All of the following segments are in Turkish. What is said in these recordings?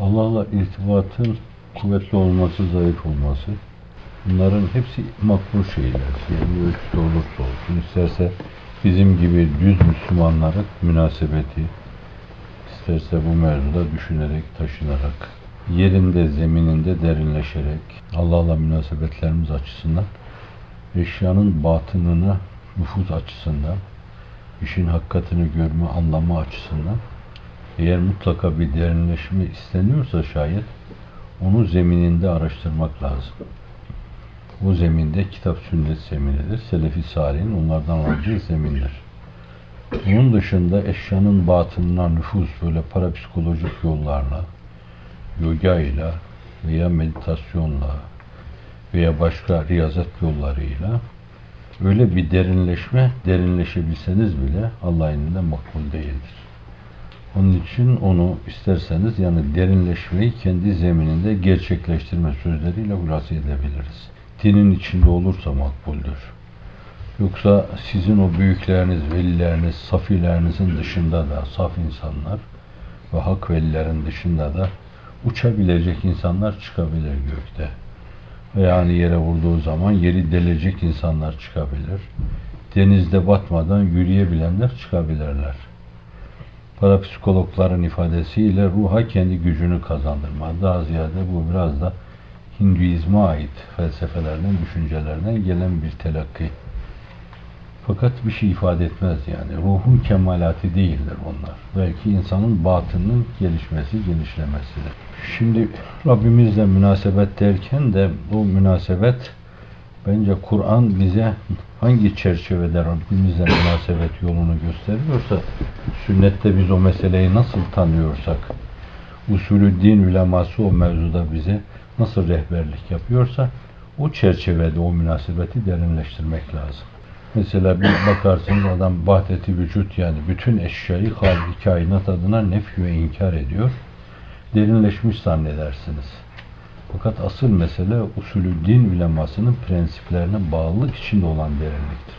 Allah'la irtibatın kuvvetli olması, zayıf olması bunların hepsi makbul şeyler. Yani ölçüde olursa olsun. isterse bizim gibi düz Müslümanların münasebeti, isterse bu mevzuda düşünerek, taşınarak, yerinde, zemininde derinleşerek, Allah'la münasebetlerimiz açısından, eşyanın batınına nüfuz açısından, işin hakikatini görme, anlama açısından, eğer mutlaka bir derinleşme isteniyorsa şayet, onu zemininde araştırmak lazım. O zeminde kitap sünnet zeminidir. Selefi Salih'in onlardan aldığı zemindir. Bunun dışında eşyanın batınına nüfuz böyle parapsikolojik yollarla, yoga ile veya meditasyonla veya başka riyazet yollarıyla öyle bir derinleşme, derinleşebilseniz bile Allah elinde makbul değildir. Onun için onu isterseniz yani derinleşmeyi kendi zemininde gerçekleştirme sözleriyle hülasa edebiliriz. Dinin içinde olursa makbuldür. Yoksa sizin o büyükleriniz, velileriniz, safilerinizin dışında da saf insanlar ve hak velilerin dışında da uçabilecek insanlar çıkabilir gökte. Ve yani yere vurduğu zaman yeri delecek insanlar çıkabilir. Denizde batmadan yürüyebilenler çıkabilirler. Parapsikologların ifadesiyle ruha kendi gücünü kazandırma. Daha ziyade bu biraz da Hinduizme ait felsefelerden, düşüncelerden gelen bir telakki. Fakat bir şey ifade etmez yani. Ruhun kemalatı değildir onlar. Belki insanın batının gelişmesi, genişlemesidir. Şimdi Rabbimizle münasebet derken de bu münasebet bence Kur'an bize hangi çerçevede Rabbimizle münasebet yolunu gösteriyorsa sünnette biz o meseleyi nasıl tanıyorsak usulü din uleması o mevzuda bize nasıl rehberlik yapıyorsa o çerçevede o münasebeti derinleştirmek lazım. Mesela bir bakarsınız adam vahdeti vücut yani bütün eşyayı halki kainat adına nefy ve inkar ediyor. Derinleşmiş zannedersiniz. Fakat asıl mesele usulü din ulemasının prensiplerine bağlılık içinde olan derinliktir.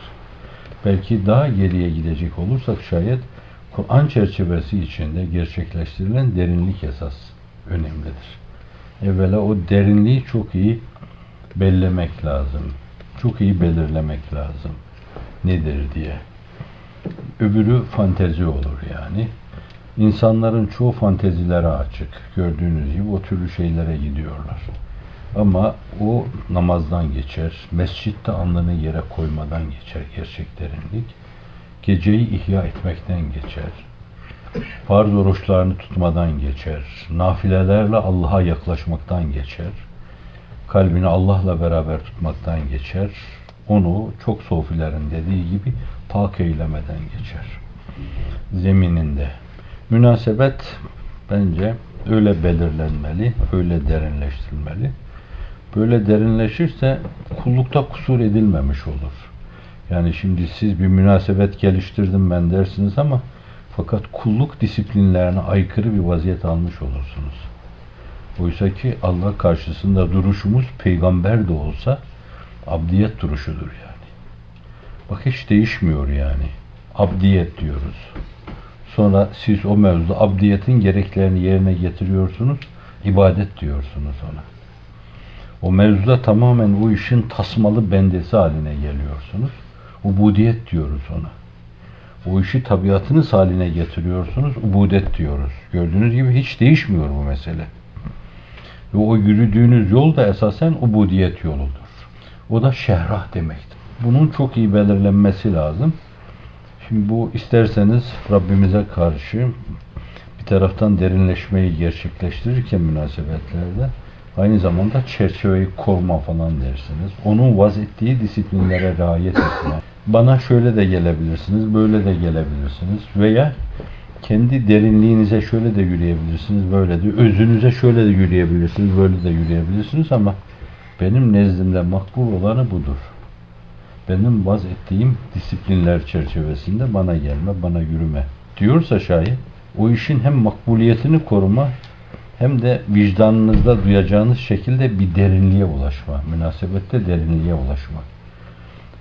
Belki daha geriye gidecek olursak şayet Kur'an çerçevesi içinde gerçekleştirilen derinlik esas önemlidir. Evvela o derinliği çok iyi bellemek lazım. Çok iyi belirlemek lazım nedir diye. Öbürü fantezi olur yani. İnsanların çoğu fantezilere açık. Gördüğünüz gibi o türlü şeylere gidiyorlar. Ama o namazdan geçer, mescitte alnını yere koymadan geçer gerçek derinlik. Geceyi ihya etmekten geçer. Farz oruçlarını tutmadan geçer. Nafilelerle Allah'a yaklaşmaktan geçer. Kalbini Allah'la beraber tutmaktan geçer onu çok sofilerin dediği gibi pak eylemeden geçer. Zemininde. Münasebet bence öyle belirlenmeli, öyle derinleştirilmeli. Böyle derinleşirse kullukta kusur edilmemiş olur. Yani şimdi siz bir münasebet geliştirdim ben dersiniz ama fakat kulluk disiplinlerine aykırı bir vaziyet almış olursunuz. Oysa ki Allah karşısında duruşumuz peygamber de olsa abdiyet duruşudur yani. Bak hiç değişmiyor yani. Abdiyet diyoruz. Sonra siz o mevzuda abdiyetin gereklerini yerine getiriyorsunuz. ibadet diyorsunuz ona. O mevzuda tamamen o işin tasmalı bendesi haline geliyorsunuz. Ubudiyet diyoruz ona. O işi tabiatınız haline getiriyorsunuz. Ubudet diyoruz. Gördüğünüz gibi hiç değişmiyor bu mesele. Ve o yürüdüğünüz yol da esasen ubudiyet yoludur. O da şehrah demektir. Bunun çok iyi belirlenmesi lazım. Şimdi bu isterseniz Rabbimize karşı bir taraftan derinleşmeyi gerçekleştirirken münasebetlerde aynı zamanda çerçeveyi koruma falan dersiniz. Onun vaz ettiği disiplinlere riayet etme. Bana şöyle de gelebilirsiniz, böyle de gelebilirsiniz veya kendi derinliğinize şöyle de yürüyebilirsiniz, böyle de özünüze şöyle de yürüyebilirsiniz, böyle de yürüyebilirsiniz ama benim nezdimde makbul olanı budur. Benim vaz ettiğim disiplinler çerçevesinde bana gelme, bana yürüme diyorsa şayet o işin hem makbuliyetini koruma hem de vicdanınızda duyacağınız şekilde bir derinliğe ulaşma, münasebette derinliğe ulaşma.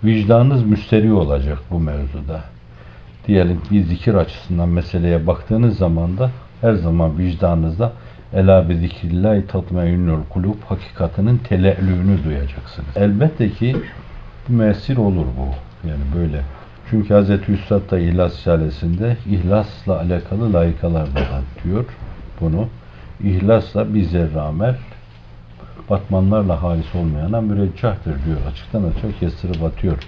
Vicdanınız müsteri olacak bu mevzuda. Diyelim bir zikir açısından meseleye baktığınız zaman da her zaman vicdanınızda Ela bi zikrillahi tatmainnul kulub hakikatinin tele'lüğünü duyacaksınız. Elbette ki müessir olur bu. Yani böyle. Çünkü Hz. Üstad da İhlas Risalesi'nde ihlasla alakalı layıkalarda diyor bunu. İhlasla bir zerre amel batmanlarla halis olmayana müreccahtır diyor. Açıktan açık kestirip atıyor.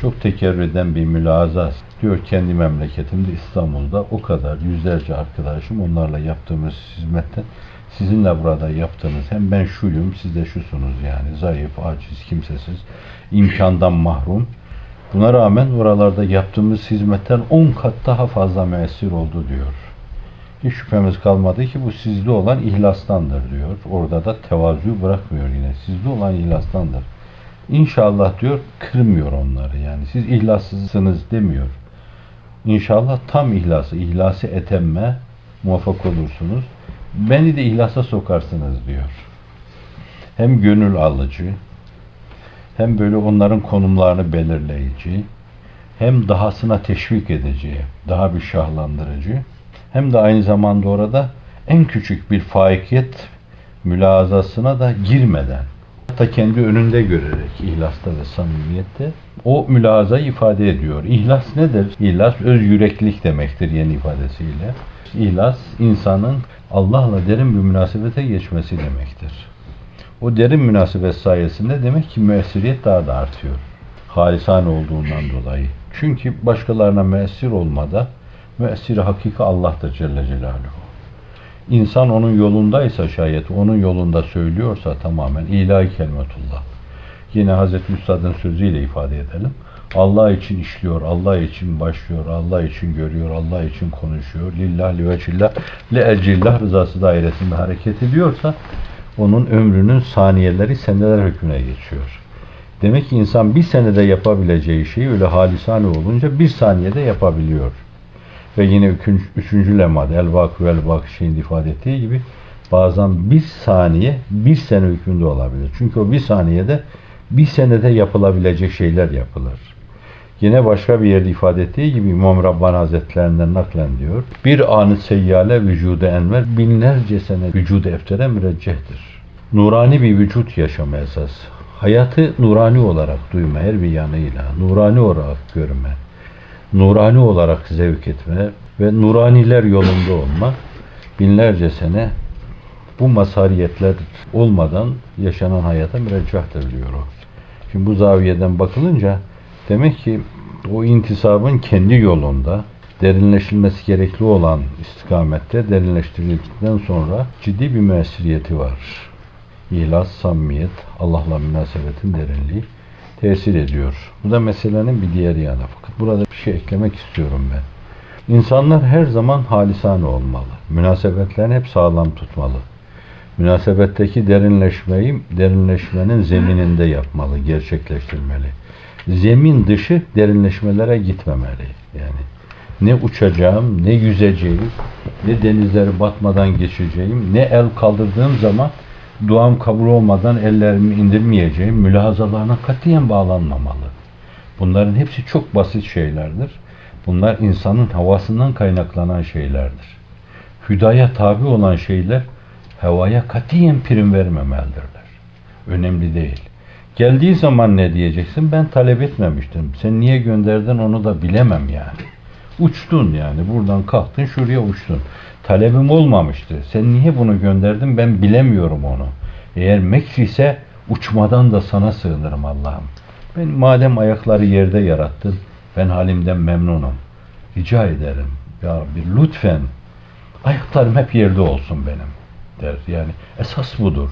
Çok tekerrür eden bir mülaza diyor kendi memleketimde İstanbul'da o kadar yüzlerce arkadaşım onlarla yaptığımız hizmetten sizinle burada yaptığımız hem ben şuyum siz de şusunuz yani zayıf, aciz, kimsesiz, imkandan mahrum. Buna rağmen oralarda yaptığımız hizmetten 10 kat daha fazla müessir oldu diyor. Hiç şüphemiz kalmadı ki bu sizde olan ihlastandır diyor. Orada da tevazu bırakmıyor yine. Sizde olan ihlastandır. İnşallah diyor kırmıyor onları yani. Siz ihlassızsınız demiyor. İnşallah tam ihlası, ihlası etemme muvaffak olursunuz. Beni de ihlasa sokarsınız diyor. Hem gönül alıcı, hem böyle onların konumlarını belirleyici, hem dahasına teşvik edici, daha bir şahlandırıcı, hem de aynı zamanda orada en küçük bir faikiyet mülazasına da girmeden hatta kendi önünde görerek ihlasta ve samimiyette o mülazayı ifade ediyor. İhlas nedir? İhlas öz yüreklilik demektir yeni ifadesiyle. İhlas insanın Allah'la derin bir münasebete geçmesi demektir. O derin münasebet sayesinde demek ki müessiriyet daha da artıyor. Halisane olduğundan dolayı. Çünkü başkalarına müessir olmada müessiri hakiki Allah'tır Celle Celaluhu. İnsan onun yolundaysa şayet, onun yolunda söylüyorsa tamamen ilahi kelimetullah. Yine Hazreti Üstad'ın sözüyle ifade edelim. Allah için işliyor, Allah için başlıyor, Allah için görüyor, Allah için konuşuyor. Lillah, li veçillah, li ecillah rızası dairesinde hareket ediyorsa onun ömrünün saniyeleri seneler hükmüne geçiyor. Demek ki insan bir senede yapabileceği şeyi öyle halisane olunca bir saniyede yapabiliyor. Ve yine üçüncü, üçüncü lemada el vel vakı şeyin ifade ettiği gibi bazen bir saniye bir sene hükmünde olabilir. Çünkü o bir saniyede bir senede yapılabilecek şeyler yapılır. Yine başka bir yerde ifade ettiği gibi İmam Rabbani Hazretlerinden naklen diyor. Bir anı seyyale vücuda enver binlerce sene vücuda eftere müreccehtir. Nurani bir vücut yaşama esas. Hayatı nurani olarak duyma her bir yanıyla, nurani olarak görme, nurani olarak zevk etme ve nuraniler yolunda olma binlerce sene bu masariyetler olmadan yaşanan hayata müreccahtır diyor o. Şimdi bu zaviyeden bakılınca demek ki o intisabın kendi yolunda derinleşilmesi gerekli olan istikamette derinleştirildikten sonra ciddi bir müessiriyeti var. İhlas, samimiyet, Allah'la münasebetin derinliği tesir ediyor. Bu da meselenin bir diğer yanı. Fakat burada bir şey eklemek istiyorum ben. İnsanlar her zaman halisane olmalı. Münasebetlerini hep sağlam tutmalı. Münasebetteki derinleşmeyi derinleşmenin zemininde yapmalı, gerçekleştirmeli. Zemin dışı derinleşmelere gitmemeli. Yani ne uçacağım, ne yüzeceğim, ne denizleri batmadan geçeceğim, ne el kaldırdığım zaman duam kabul olmadan ellerimi indirmeyeceğim mülahazalarına katiyen bağlanmamalı. Bunların hepsi çok basit şeylerdir. Bunlar insanın havasından kaynaklanan şeylerdir. Hüdaya tabi olan şeyler havaya katiyen prim vermemelidirler. Önemli değil. Geldiği zaman ne diyeceksin? Ben talep etmemiştim. Sen niye gönderdin onu da bilemem yani. Uçtun yani. Buradan kalktın şuraya uçtun. Talebim olmamıştı. Sen niye bunu gönderdin? Ben bilemiyorum onu. Eğer mekr ise uçmadan da sana sığınırım Allah'ım. Ben madem ayakları yerde yarattın, ben halimden memnunum. Rica ederim. Ya bir lütfen ayaklarım hep yerde olsun benim der. Yani esas budur.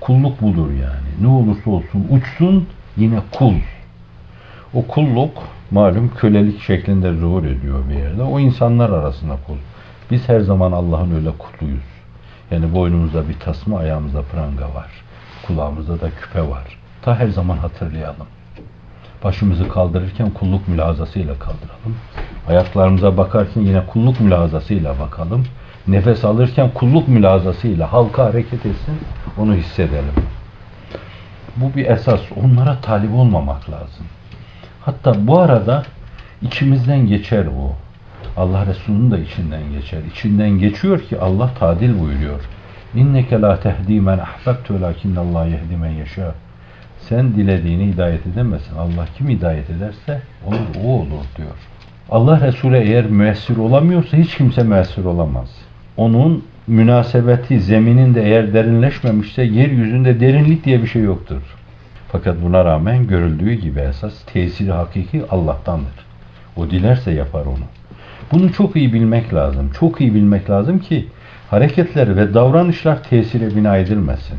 Kulluk budur yani. Ne olursa olsun uçsun yine kul. O kulluk malum kölelik şeklinde zuhur ediyor bir yerde. O insanlar arasında kul. Biz her zaman Allah'ın öyle kuluyuz. Yani boynumuzda bir tasma, ayağımızda pranga var. Kulağımızda da küpe var. Ta her zaman hatırlayalım. Başımızı kaldırırken kulluk mülazasıyla kaldıralım. Ayaklarımıza bakarken yine kulluk mülazasıyla bakalım. Nefes alırken kulluk mülazasıyla halka hareket etsin, onu hissedelim. Bu bir esas. Onlara talip olmamak lazım. Hatta bu arada içimizden geçer o. Allah Resulü'nün de içinden geçer. İçinden geçiyor ki Allah tadil buyuruyor. İnneke la tehdi men ahbabtu velakinnallah yehdi men yeşâ. Sen dilediğini hidayet edemezsin. Allah kim hidayet ederse olur, o olur diyor. Allah Resulü eğer müessir olamıyorsa hiç kimse müessir olamaz. Onun münasebeti zemininde eğer derinleşmemişse yeryüzünde derinlik diye bir şey yoktur. Fakat buna rağmen görüldüğü gibi esas tesiri hakiki Allah'tandır. O dilerse yapar onu. Bunu çok iyi bilmek lazım. Çok iyi bilmek lazım ki hareketler ve davranışlar tesire bina edilmesin.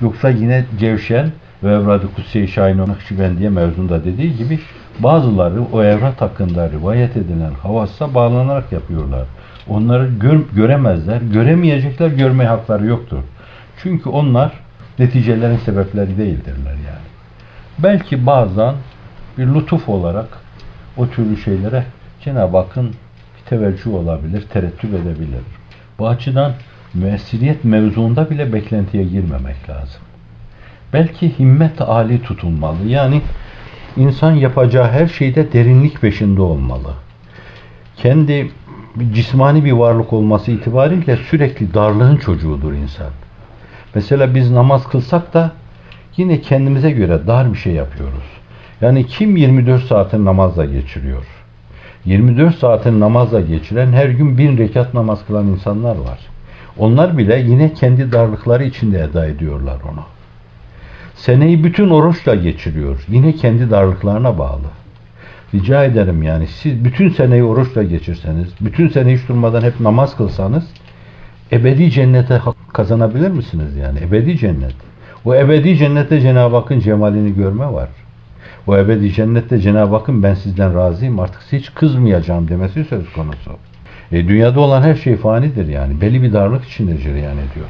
Yoksa yine Cevşen ve Evrad-ı Kutsi-i Şahin Nakşibendiye mevzunda dediği gibi bazıları o evrat hakkında rivayet edilen havassa bağlanarak yapıyorlar. Onları gör, göremezler, göremeyecekler, görme hakları yoktur. Çünkü onlar neticelerin sebepleri değildirler yani. Belki bazen bir lütuf olarak o türlü şeylere Cenab-ı Hakk'ın bir teveccüh olabilir, tereddüt edebilir. Bu açıdan müessiriyet mevzuunda bile beklentiye girmemek lazım. Belki himmet âli tutulmalı. Yani insan yapacağı her şeyde derinlik peşinde olmalı. Kendi cismani bir varlık olması itibariyle sürekli darlığın çocuğudur insan. Mesela biz namaz kılsak da yine kendimize göre dar bir şey yapıyoruz. Yani kim 24 saatin namazla geçiriyor? 24 saatin namazla geçiren her gün bin rekat namaz kılan insanlar var. Onlar bile yine kendi darlıkları içinde eda ediyorlar onu. Seneyi bütün oruçla geçiriyor. Yine kendi darlıklarına bağlı. Rica ederim yani siz bütün seneyi oruçla geçirseniz, bütün sene hiç durmadan hep namaz kılsanız ebedi cennete kazanabilir misiniz yani? Ebedi cennet. O ebedi cennette Cenab-ı Hakk'ın cemalini görme var. O ebedi cennette Cenab-ı Hakk'ın ben sizden razıyım artık hiç kızmayacağım demesi söz konusu. E, dünyada olan her şey fanidir yani. Belli bir darlık içinde cereyan ediyor.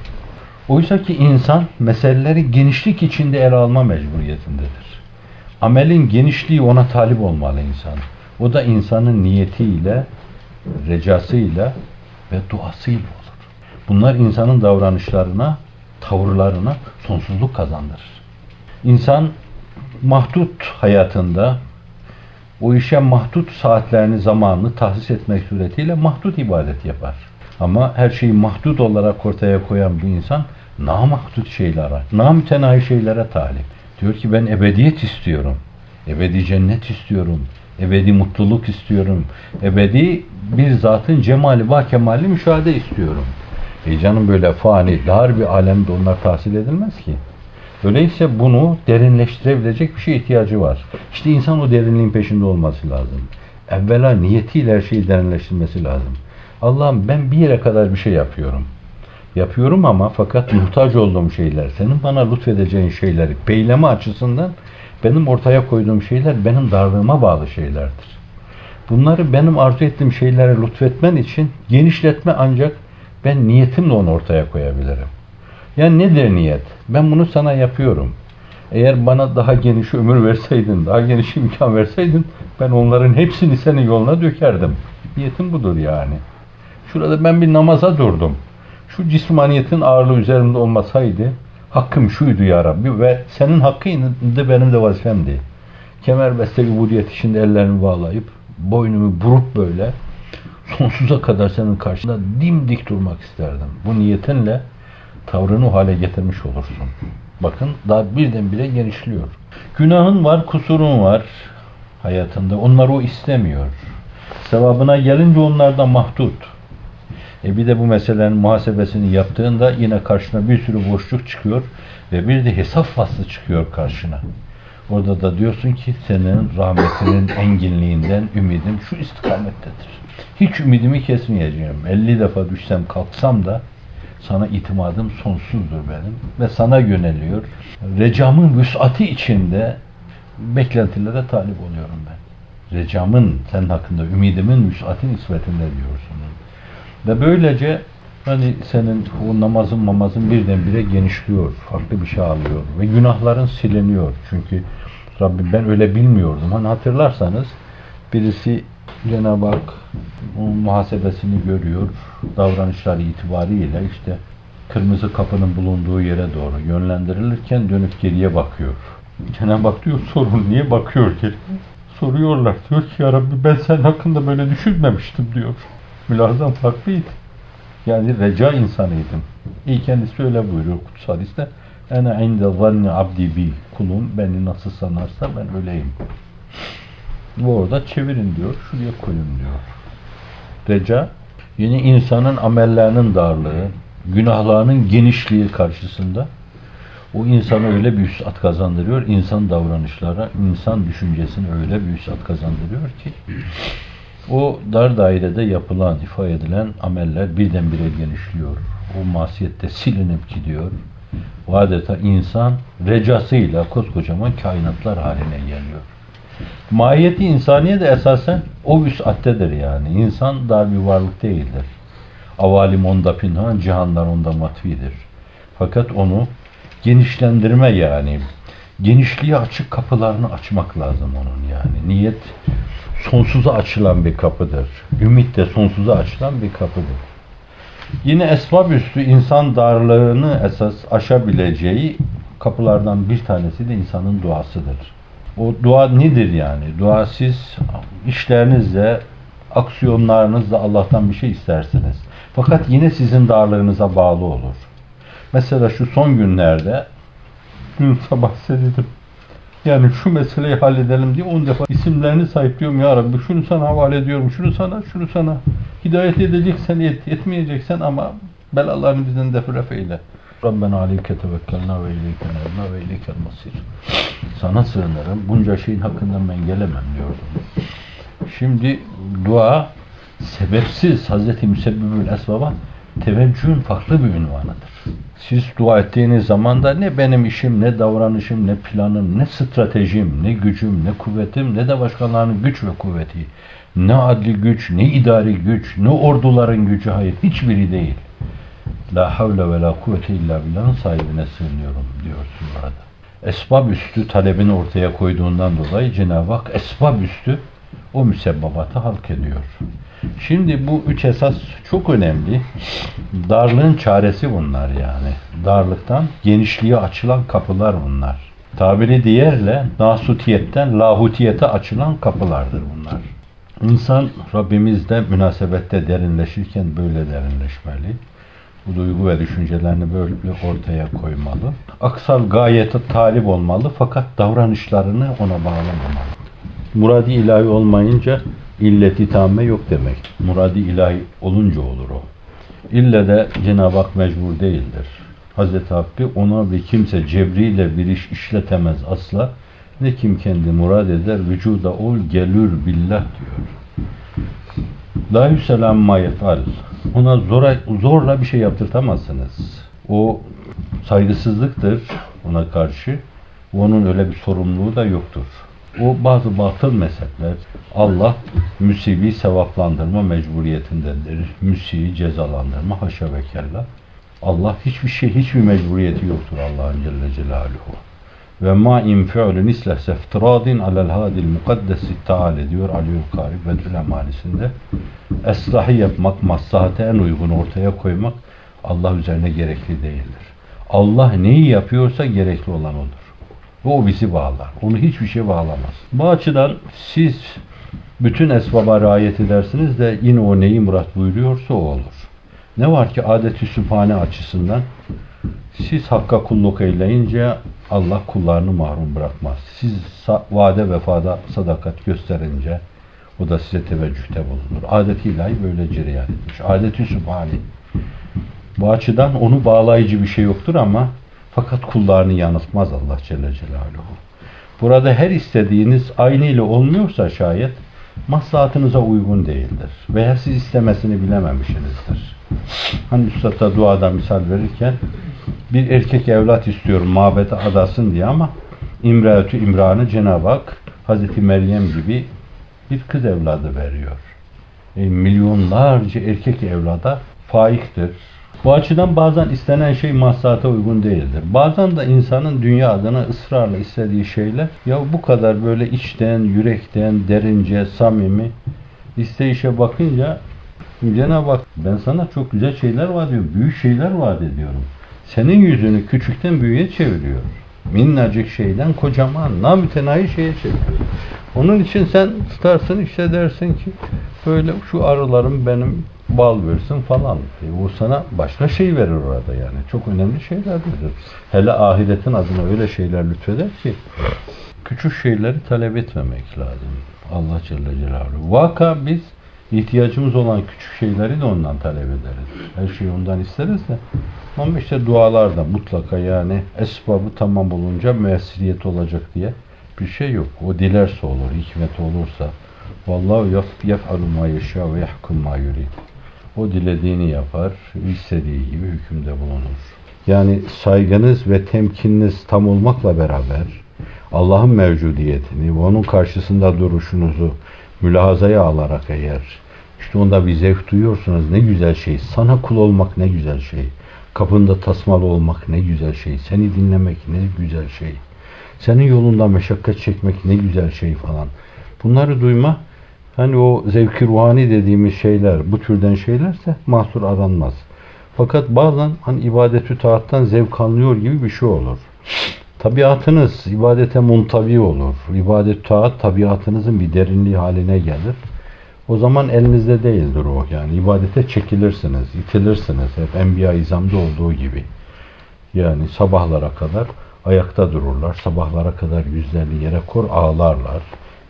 Oysa ki insan meseleleri genişlik içinde ele alma mecburiyetindedir. Amelin genişliği ona talip olmalı insan. O da insanın niyetiyle, recasıyla ve duasıyla olur. Bunlar insanın davranışlarına, tavırlarına sonsuzluk kazandırır. İnsan mahdut hayatında o işe mahdut saatlerini, zamanını tahsis etmek suretiyle mahdut ibadet yapar. Ama her şeyi mahdut olarak ortaya koyan bir insan namahdut şeylere, namütenahi şeylere talip. Diyor ki ben ebediyet istiyorum. Ebedi cennet istiyorum. Ebedi mutluluk istiyorum. Ebedi bir zatın cemali ve kemali müşahede istiyorum. E canım böyle fani, dar bir alemde onlar tahsil edilmez ki. Öyleyse bunu derinleştirebilecek bir şey ihtiyacı var. İşte insan o derinliğin peşinde olması lazım. Evvela niyetiyle her şeyi derinleştirmesi lazım. Allah'ım ben bir yere kadar bir şey yapıyorum. Yapıyorum ama fakat muhtaç olduğum şeyler, senin bana lütfedeceğin şeyleri peyleme açısından benim ortaya koyduğum şeyler benim darlığıma bağlı şeylerdir. Bunları benim arzu ettiğim şeylere lütfetmen için genişletme ancak ben niyetimle onu ortaya koyabilirim. Yani nedir niyet? Ben bunu sana yapıyorum. Eğer bana daha geniş ömür verseydin, daha geniş imkan verseydin ben onların hepsini senin yoluna dökerdim. Niyetim budur yani. Şurada ben bir namaza durdum. Şu cismaniyetin ağırlığı üzerimde olmasaydı hakkım şuydu ya Rabbi ve senin hakkıydı benim de vazifemdi. Kemerbeste ubudiyet içinde ellerimi bağlayıp boynumu burup böyle sonsuza kadar senin karşında dimdik durmak isterdim. Bu niyetinle tavrını hale getirmiş olursun. Bakın daha birdenbire genişliyor. Günahın var, kusurun var hayatında. Onları o istemiyor. Sevabına gelince onlardan mahdut. E bir de bu meselenin muhasebesini yaptığında yine karşına bir sürü boşluk çıkıyor ve bir de hesap faslı çıkıyor karşına. Orada da diyorsun ki senin rahmetinin enginliğinden ümidim şu istikamettedir. Hiç ümidimi kesmeyeceğim. 50 defa düşsem kalksam da sana itimadım sonsuzdur benim ve sana yöneliyor. Recamın vüsati içinde beklentilere talip oluyorum ben. Recamın senin hakkında, ümidimin vüsati nispetinde diyorsun. Ve böylece hani senin o namazın mamazın birdenbire genişliyor, farklı bir şey alıyor ve günahların siliniyor. Çünkü Rabbim ben öyle bilmiyordum. Hani hatırlarsanız birisi Cenab-ı Hak muhasebesini görüyor. Davranışları itibariyle işte kırmızı kapının bulunduğu yere doğru yönlendirilirken dönüp geriye bakıyor. Cenab-ı Hak diyor sorun niye bakıyor geri? Soruyorlar. Diyor ki ya Rabbi ben sen hakkında böyle düşünmemiştim diyor. Mülazam farklıydı. Yani reca insanıydım. İyi kendisi öyle buyuruyor kutsal hadiste. Ene inde zanni abdi bi. Kulum beni nasıl sanarsa ben öyleyim. Bu orada çevirin diyor. Şuraya koyun diyor. Reca yine insanın amellerinin darlığı, günahlarının genişliği karşısında o insana öyle bir üstat kazandırıyor, insan davranışlara, insan düşüncesine öyle bir üstat kazandırıyor ki o dar dairede yapılan, ifade edilen ameller birdenbire genişliyor. O masiyette silinip gidiyor. O adeta insan recasıyla koskocaman kainatlar haline geliyor. Mahiyeti insaniye de esasen o vüsattedir yani. İnsan dar bir varlık değildir. Avalim onda pinhan, cihanlar onda matvidir. Fakat onu genişlendirme yani. Genişliğe açık kapılarını açmak lazım onun yani. Niyet sonsuza açılan bir kapıdır. Ümit de sonsuza açılan bir kapıdır. Yine esbab üstü insan darlığını esas aşabileceği kapılardan bir tanesi de insanın duasıdır. O dua nedir yani? Dua siz işlerinizle, aksiyonlarınızla Allah'tan bir şey istersiniz. Fakat yine sizin darlığınıza bağlı olur. Mesela şu son günlerde dün sabah söyledim. Yani şu meseleyi halledelim diye on defa isimlerini sayıklıyorum ya Rabbi. Şunu sana havale ediyorum, şunu sana, şunu sana. Hidayet edeceksen et, etmeyeceksen ama belalarını bizden defref eyle. Rabbena aleyke tevekkelna ve ileyke nevna ve ileykel masir. Sana sığınırım. Bunca şeyin hakkından ben gelemem diyordum. Şimdi dua sebepsiz Hazreti Müsebbibül Esbab'a teveccühün farklı bir ünvanıdır. Siz dua ettiğiniz zaman da ne benim işim, ne davranışım, ne planım, ne stratejim, ne gücüm, ne kuvvetim, ne de başkalarının güç ve kuvveti, ne adli güç, ne idari güç, ne orduların gücü, hayır hiçbiri değil. La havle ve la kuvvete illa billahın sahibine sığınıyorum diyorsun orada. Esbab üstü talebini ortaya koyduğundan dolayı Cenab-ı Hak esbab üstü o müsebbabatı halk ediyor. Şimdi bu üç esas çok önemli. Darlığın çaresi bunlar yani. Darlıktan genişliğe açılan kapılar bunlar. Tabiri diğerle nasutiyetten lahutiyete açılan kapılardır bunlar. İnsan Rabbimizle münasebette derinleşirken böyle derinleşmeli. Bu duygu ve düşüncelerini böyle ortaya koymalı. Aksal gayete talip olmalı fakat davranışlarını ona bağlamamalı. Muradi ilahi olmayınca illeti tamme yok demek. Muradi ilahi olunca olur o. İlle de Cenab-ı Hak mecbur değildir. Hazreti Hakkı ona ve kimse cebriyle bir iş işletemez asla. Ne kim kendi murad eder, vücuda ol gelür billah diyor. La yüselam ma yefal. Ona zora, zorla bir şey yaptırtamazsınız. O saygısızlıktır ona karşı. Onun öyle bir sorumluluğu da yoktur. O bazı batıl mezhepler Allah müsibi sevaplandırma mecburiyetindedir. Müsibi cezalandırma haşa ve kella. Allah hiçbir şey, hiçbir mecburiyeti yoktur Allah'ın Celle Celaluhu. Ve ma in fi'lun islehse iftiradin alel hadil mukaddesi taale diyor Aliül Kari Bedrül Emalisi'nde. Eslahı yapmak, maslahate en uygun ortaya koymak Allah üzerine gerekli değildir. Allah neyi yapıyorsa gerekli olan odur. Ve o bizi bağlar. Onu hiçbir şey bağlamaz. Bu açıdan siz bütün esbaba riayet edersiniz de yine o neyi murat buyuruyorsa o olur. Ne var ki adet-i sübhane açısından siz hakka kulluk eyleyince Allah kullarını mahrum bırakmaz. Siz vade vefada sadakat gösterince o da size teveccühte bulunur. Adet-i ilahi böyle cereyan etmiş. Adet-i sübhane. Bu açıdan onu bağlayıcı bir şey yoktur ama fakat kullarını yanıltmaz Allah Celle Celaluhu. Burada her istediğiniz aynı ile olmuyorsa şayet maslahatınıza uygun değildir. Veya siz istemesini bilememişsinizdir. Hani Üstad'a duada misal verirken bir erkek evlat istiyorum mabete adasın diye ama İmraetü İmran'ı Cenab-ı Hak Hazreti Meryem gibi bir kız evladı veriyor. E, milyonlarca erkek evlada faiktir, bu açıdan bazen istenen şey maslahata uygun değildir. Bazen de insanın dünya adına ısrarla istediği şeyler ya bu kadar böyle içten, yürekten, derince, samimi isteyişe bakınca Cenab-ı Hak ben sana çok güzel şeyler vaat ediyorum, büyük şeyler vaat ediyorum. Senin yüzünü küçükten büyüğe çeviriyor. Minnacık şeyden kocaman, namütenayi şeye çeviriyor. Onun için sen tutarsın işte dersin ki böyle şu arılarım benim bal versin falan. E, o sana başka şey verir orada yani. Çok önemli şeyler verir. Hele ahiretin adına öyle şeyler lütfeder ki küçük şeyleri talep etmemek lazım. Allah Celle Celaluhu. Vaka biz ihtiyacımız olan küçük şeyleri de ondan talep ederiz. Her şeyi ondan isteriz de. Ama işte dualarda mutlaka yani esbabı tamam olunca müessiriyet olacak diye bir şey yok. O dilerse olur, hikmet olursa. Vallahu yef'alu ma yeşâ ve yahkum ma yurid. O dilediğini yapar, istediği gibi hükümde bulunur. Yani saygınız ve temkininiz tam olmakla beraber Allah'ın mevcudiyetini ve onun karşısında duruşunuzu mülahazaya alarak eğer işte onda bir zevk duyuyorsunuz ne güzel şey. Sana kul olmak ne güzel şey. Kapında tasmalı olmak ne güzel şey. Seni dinlemek ne güzel şey. Senin yolunda meşakkat çekmek ne güzel şey falan. Bunları duyma hani o zevki ruhani dediğimiz şeyler bu türden şeylerse mahsur aranmaz. Fakat bazen hani ibadetü taattan zevk anlıyor gibi bir şey olur. Tabiatınız ibadete muntavi olur. İbadet taat tabiatınızın bir derinliği haline gelir. O zaman elinizde değildir o. Yani ibadete çekilirsiniz, itilirsiniz. Hep Enbiya izamda olduğu gibi. Yani sabahlara kadar ayakta dururlar. Sabahlara kadar yüzlerini yere kor ağlarlar.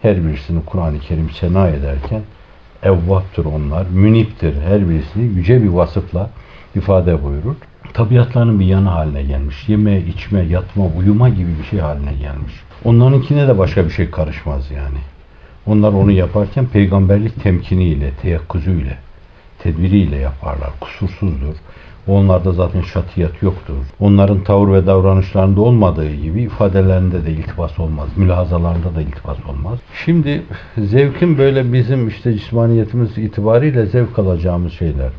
Her birisini Kur'an-ı Kerim sena ederken evvattır onlar, müniptir her birisini yüce bir vasıfla ifade buyurur. Tabiatlarının bir yanı haline gelmiş. Yeme, içme, yatma, uyuma gibi bir şey haline gelmiş. Onlarınkine de başka bir şey karışmaz yani. Onlar onu yaparken peygamberlik temkiniyle, teyakkuzuyla, tedbiriyle yaparlar. Kusursuzdur. Onlarda zaten şatiyat yoktur. Onların tavır ve davranışlarında olmadığı gibi ifadelerinde de iltifas olmaz. Mülahazalarında da iltifas olmaz. Şimdi zevkin böyle bizim işte cismaniyetimiz itibariyle zevk alacağımız şeyler.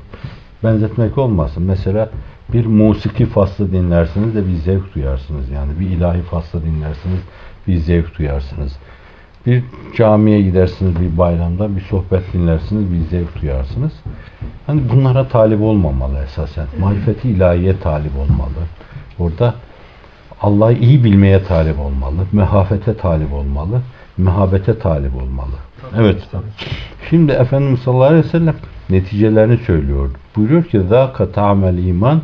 Benzetmek olmasın. Mesela bir musiki faslı dinlersiniz de bir zevk duyarsınız. Yani bir ilahi faslı dinlersiniz bir zevk duyarsınız. Bir camiye gidersiniz bir bayramda, bir sohbet dinlersiniz, bir zevk duyarsınız. Hani bunlara talip olmamalı esasen. Marifeti ilahiye talip olmalı. Orada Allah'ı iyi bilmeye talip olmalı. Mehafete talip olmalı. Mehabete talip olmalı. Evet. Şimdi Efendimiz sallallahu aleyhi ve sellem neticelerini söylüyor. Buyuruyor ki ذَاكَ تَعْمَ iman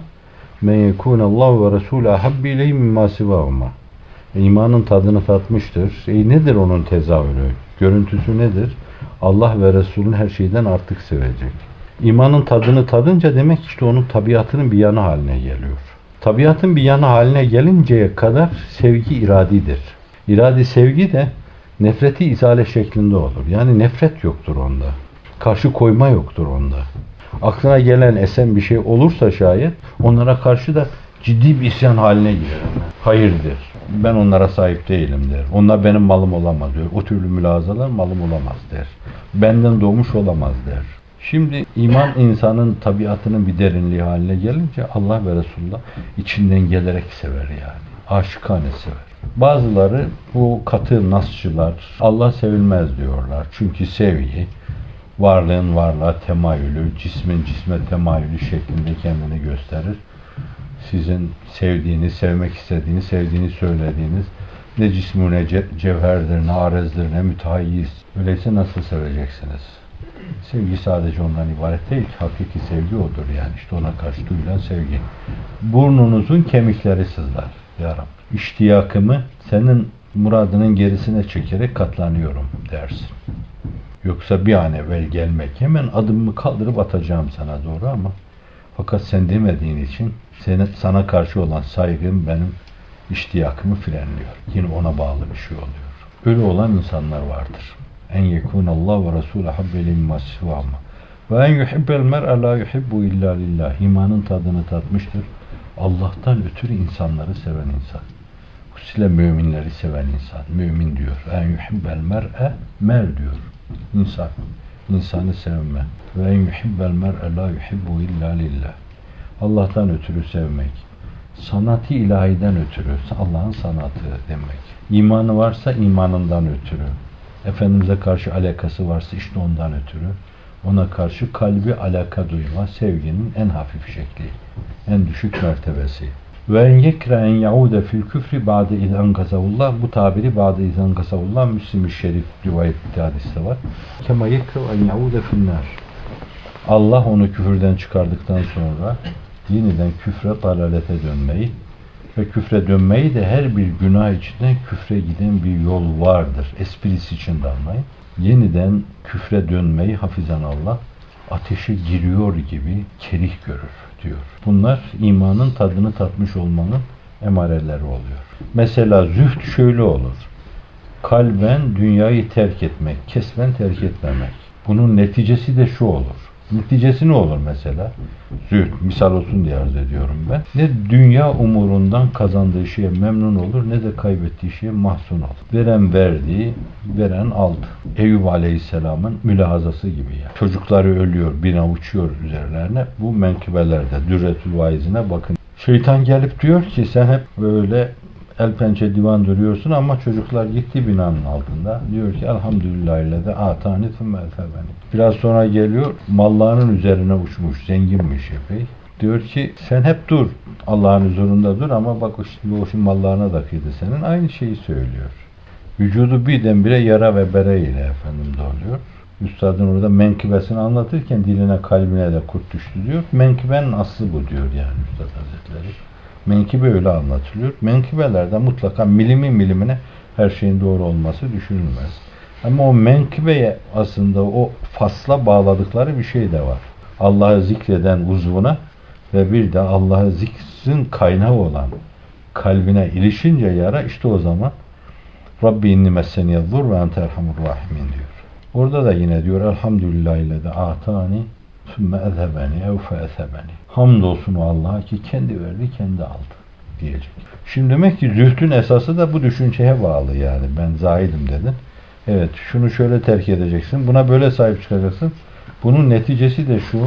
men yekûne Allah ve Resulü habbi ileyhi mimma sivâhuma. İmanın tadını tatmıştır. E nedir onun tezahürü? Görüntüsü nedir? Allah ve Resulün her şeyden artık sevecek. İmanın tadını tadınca demek işte onun tabiatının bir yanı haline geliyor. Tabiatın bir yanı haline gelinceye kadar sevgi iradidir. İradi sevgi de nefreti izale şeklinde olur. Yani nefret yoktur onda. Karşı koyma yoktur onda. Aklına gelen esen bir şey olursa şayet onlara karşı da ciddi bir isyan haline girer. Hayırdır. Ben onlara sahip değilim der. Onlar benim malım olamaz diyor. O türlü mülazalar malım olamaz der. Benden doğmuş olamaz der. Şimdi iman insanın tabiatının bir derinliği haline gelince Allah ve Resulullah içinden gelerek sever yani. Aşıkane sever. Bazıları bu katı nasçılar Allah sevilmez diyorlar. Çünkü sevgi varlığın varlığa temayülü, cismin cisme temayülü şeklinde kendini gösterir. Sizin sevdiğiniz, sevmek istediğiniz, sevdiğini söylediğiniz ne cismu ne cevherdir, ne arezdir, ne mütehayiz. Öyleyse nasıl seveceksiniz? Sevgi sadece ondan ibaret değil. Hakiki sevgi odur yani. işte ona karşı duyulan sevgi. Burnunuzun kemikleri sızlar. Ya Rabbi. İştiyakımı senin muradının gerisine çekerek katlanıyorum dersin. Yoksa bir an evvel gelmek hemen adımımı kaldırıp atacağım sana doğru ama fakat sen demediğin için senin, sana karşı olan saygım benim iştiyakımı frenliyor. Yine ona bağlı bir şey oluyor. Öyle olan insanlar vardır. En yekun Allah ve Resulü habbeli masivama. Ve en yuhibbel mer'e la yuhibbu illa lillah. İmanın tadını tatmıştır. Allah'tan ötürü insanları seven insan. Hususuyla müminleri seven insan. Mümin diyor. En yuhibbel mer'e mer diyor. İnsan. İnsanı sevme. Ve yuhibbel mer'e la yuhibbu illa lillah. Allah'tan ötürü sevmek. Sanatı ilahiden ötürü. Allah'ın sanatı demek. İmanı varsa imanından ötürü. Efendimiz'e karşı alakası varsa işte ondan ötürü. Ona karşı kalbi alaka duyma sevginin en hafif şekli. En düşük mertebesi. Ve en yekre en yaude fil küfri ba'de izen gazavullah. Bu tabiri ba'de izen gazavullah Müslim-i Şerif rivayet hadiste var. Kema yekre en yaude fil nar. Allah onu küfürden çıkardıktan sonra yeniden küfre, dalalete dönmeyi ve küfre dönmeyi de her bir günah içinden küfre giden bir yol vardır. Esprisi için de anlayın. Yeniden küfre dönmeyi hafizan Allah ateşe giriyor gibi kerih görür diyor. Bunlar imanın tadını tatmış olmanın emareleri oluyor. Mesela zühd şöyle olur. Kalben dünyayı terk etmek, kesben terk etmemek. Bunun neticesi de şu olur. Neticesi ne olur mesela? Zühd, misal olsun diye arz ediyorum ben. Ne dünya umurundan kazandığı şeye memnun olur ne de kaybettiği şeye mahzun olur. Veren verdi, veren aldı. Eyüp Aleyhisselam'ın mülahazası gibi yani. Çocukları ölüyor, bina uçuyor üzerlerine. Bu menkıbelerde, Dürretül Vaizine bakın. Şeytan gelip diyor ki sen hep böyle el pençe divan duruyorsun ama çocuklar gitti binanın altında. Diyor ki elhamdülillah ile de atani beni. Biraz sonra geliyor mallarının üzerine uçmuş zenginmiş epey. Diyor ki sen hep dur Allah'ın huzurunda dur ama bak şimdi o şimdi mallarına da kıydı senin. Aynı şeyi söylüyor. Vücudu birdenbire yara ve bere ile efendim doluyor. Üstadın orada menkıbesini anlatırken diline kalbine de kurt düştü diyor. Menkıbenin aslı bu diyor yani Üstad Hazretleri. Menkıbe öyle anlatılıyor. Menkıbelerde mutlaka milimi milimine her şeyin doğru olması düşünülmez. Ama o menkıbeye aslında o fasla bağladıkları bir şey de var. Allah'ı zikreden uzvuna ve bir de Allah'ı zikrin kaynağı olan kalbine ilişince yara işte o zaman Rabbi inni messeniye zur ve ente rahimin diyor. Orada da yine diyor elhamdülillah ile de atani sümme ezhebeni ev fe ezhebeni. Hamdolsun o Allah'a ki kendi verdi kendi aldı diyecek. Şimdi demek ki zühdün esası da bu düşünceye bağlı yani. Ben zahidim dedin. Evet şunu şöyle terk edeceksin. Buna böyle sahip çıkacaksın. Bunun neticesi de şu.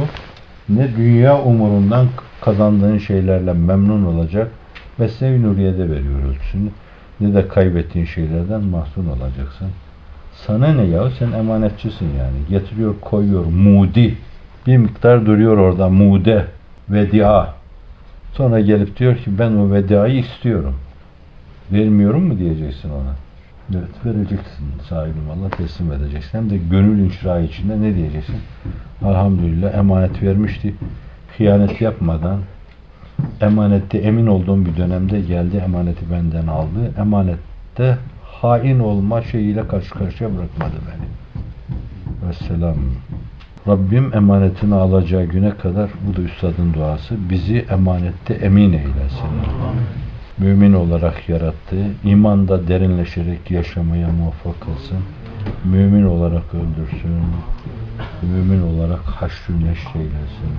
Ne dünya umurundan kazandığın şeylerle memnun olacak. Mesnevi Nuriye'de veriyor ölçüsünü. Ne de kaybettiğin şeylerden mahzun olacaksın. Sana ne ya? Sen emanetçisin yani. Getiriyor koyuyor. Mudi. Bir miktar duruyor orada. Mude. Vedia. Sonra gelip diyor ki ben o vedayı istiyorum. Vermiyorum mu diyeceksin ona. Evet vereceksin sahibim Allah teslim edeceksin. Hem de gönül inşirahı içinde ne diyeceksin? Elhamdülillah emanet vermişti. Hıyanet yapmadan emanette emin olduğum bir dönemde geldi emaneti benden aldı. Emanette hain olma şeyiyle karşı karşıya bırakmadı beni. Vesselam. Rabbim emanetini alacağı güne kadar bu da üstadın duası. Bizi emanette emin eylesin. Mümin olarak yarattı. İmanda derinleşerek yaşamaya muvaffak kılsın. Mümin olarak öldürsün. Mümin olarak haşrü neşr eylesin.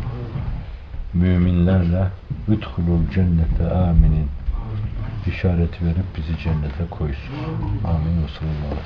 Müminlerle üdhulul cennete aminin işaret verip bizi cennete koysun. Amin. Ve sallallahu.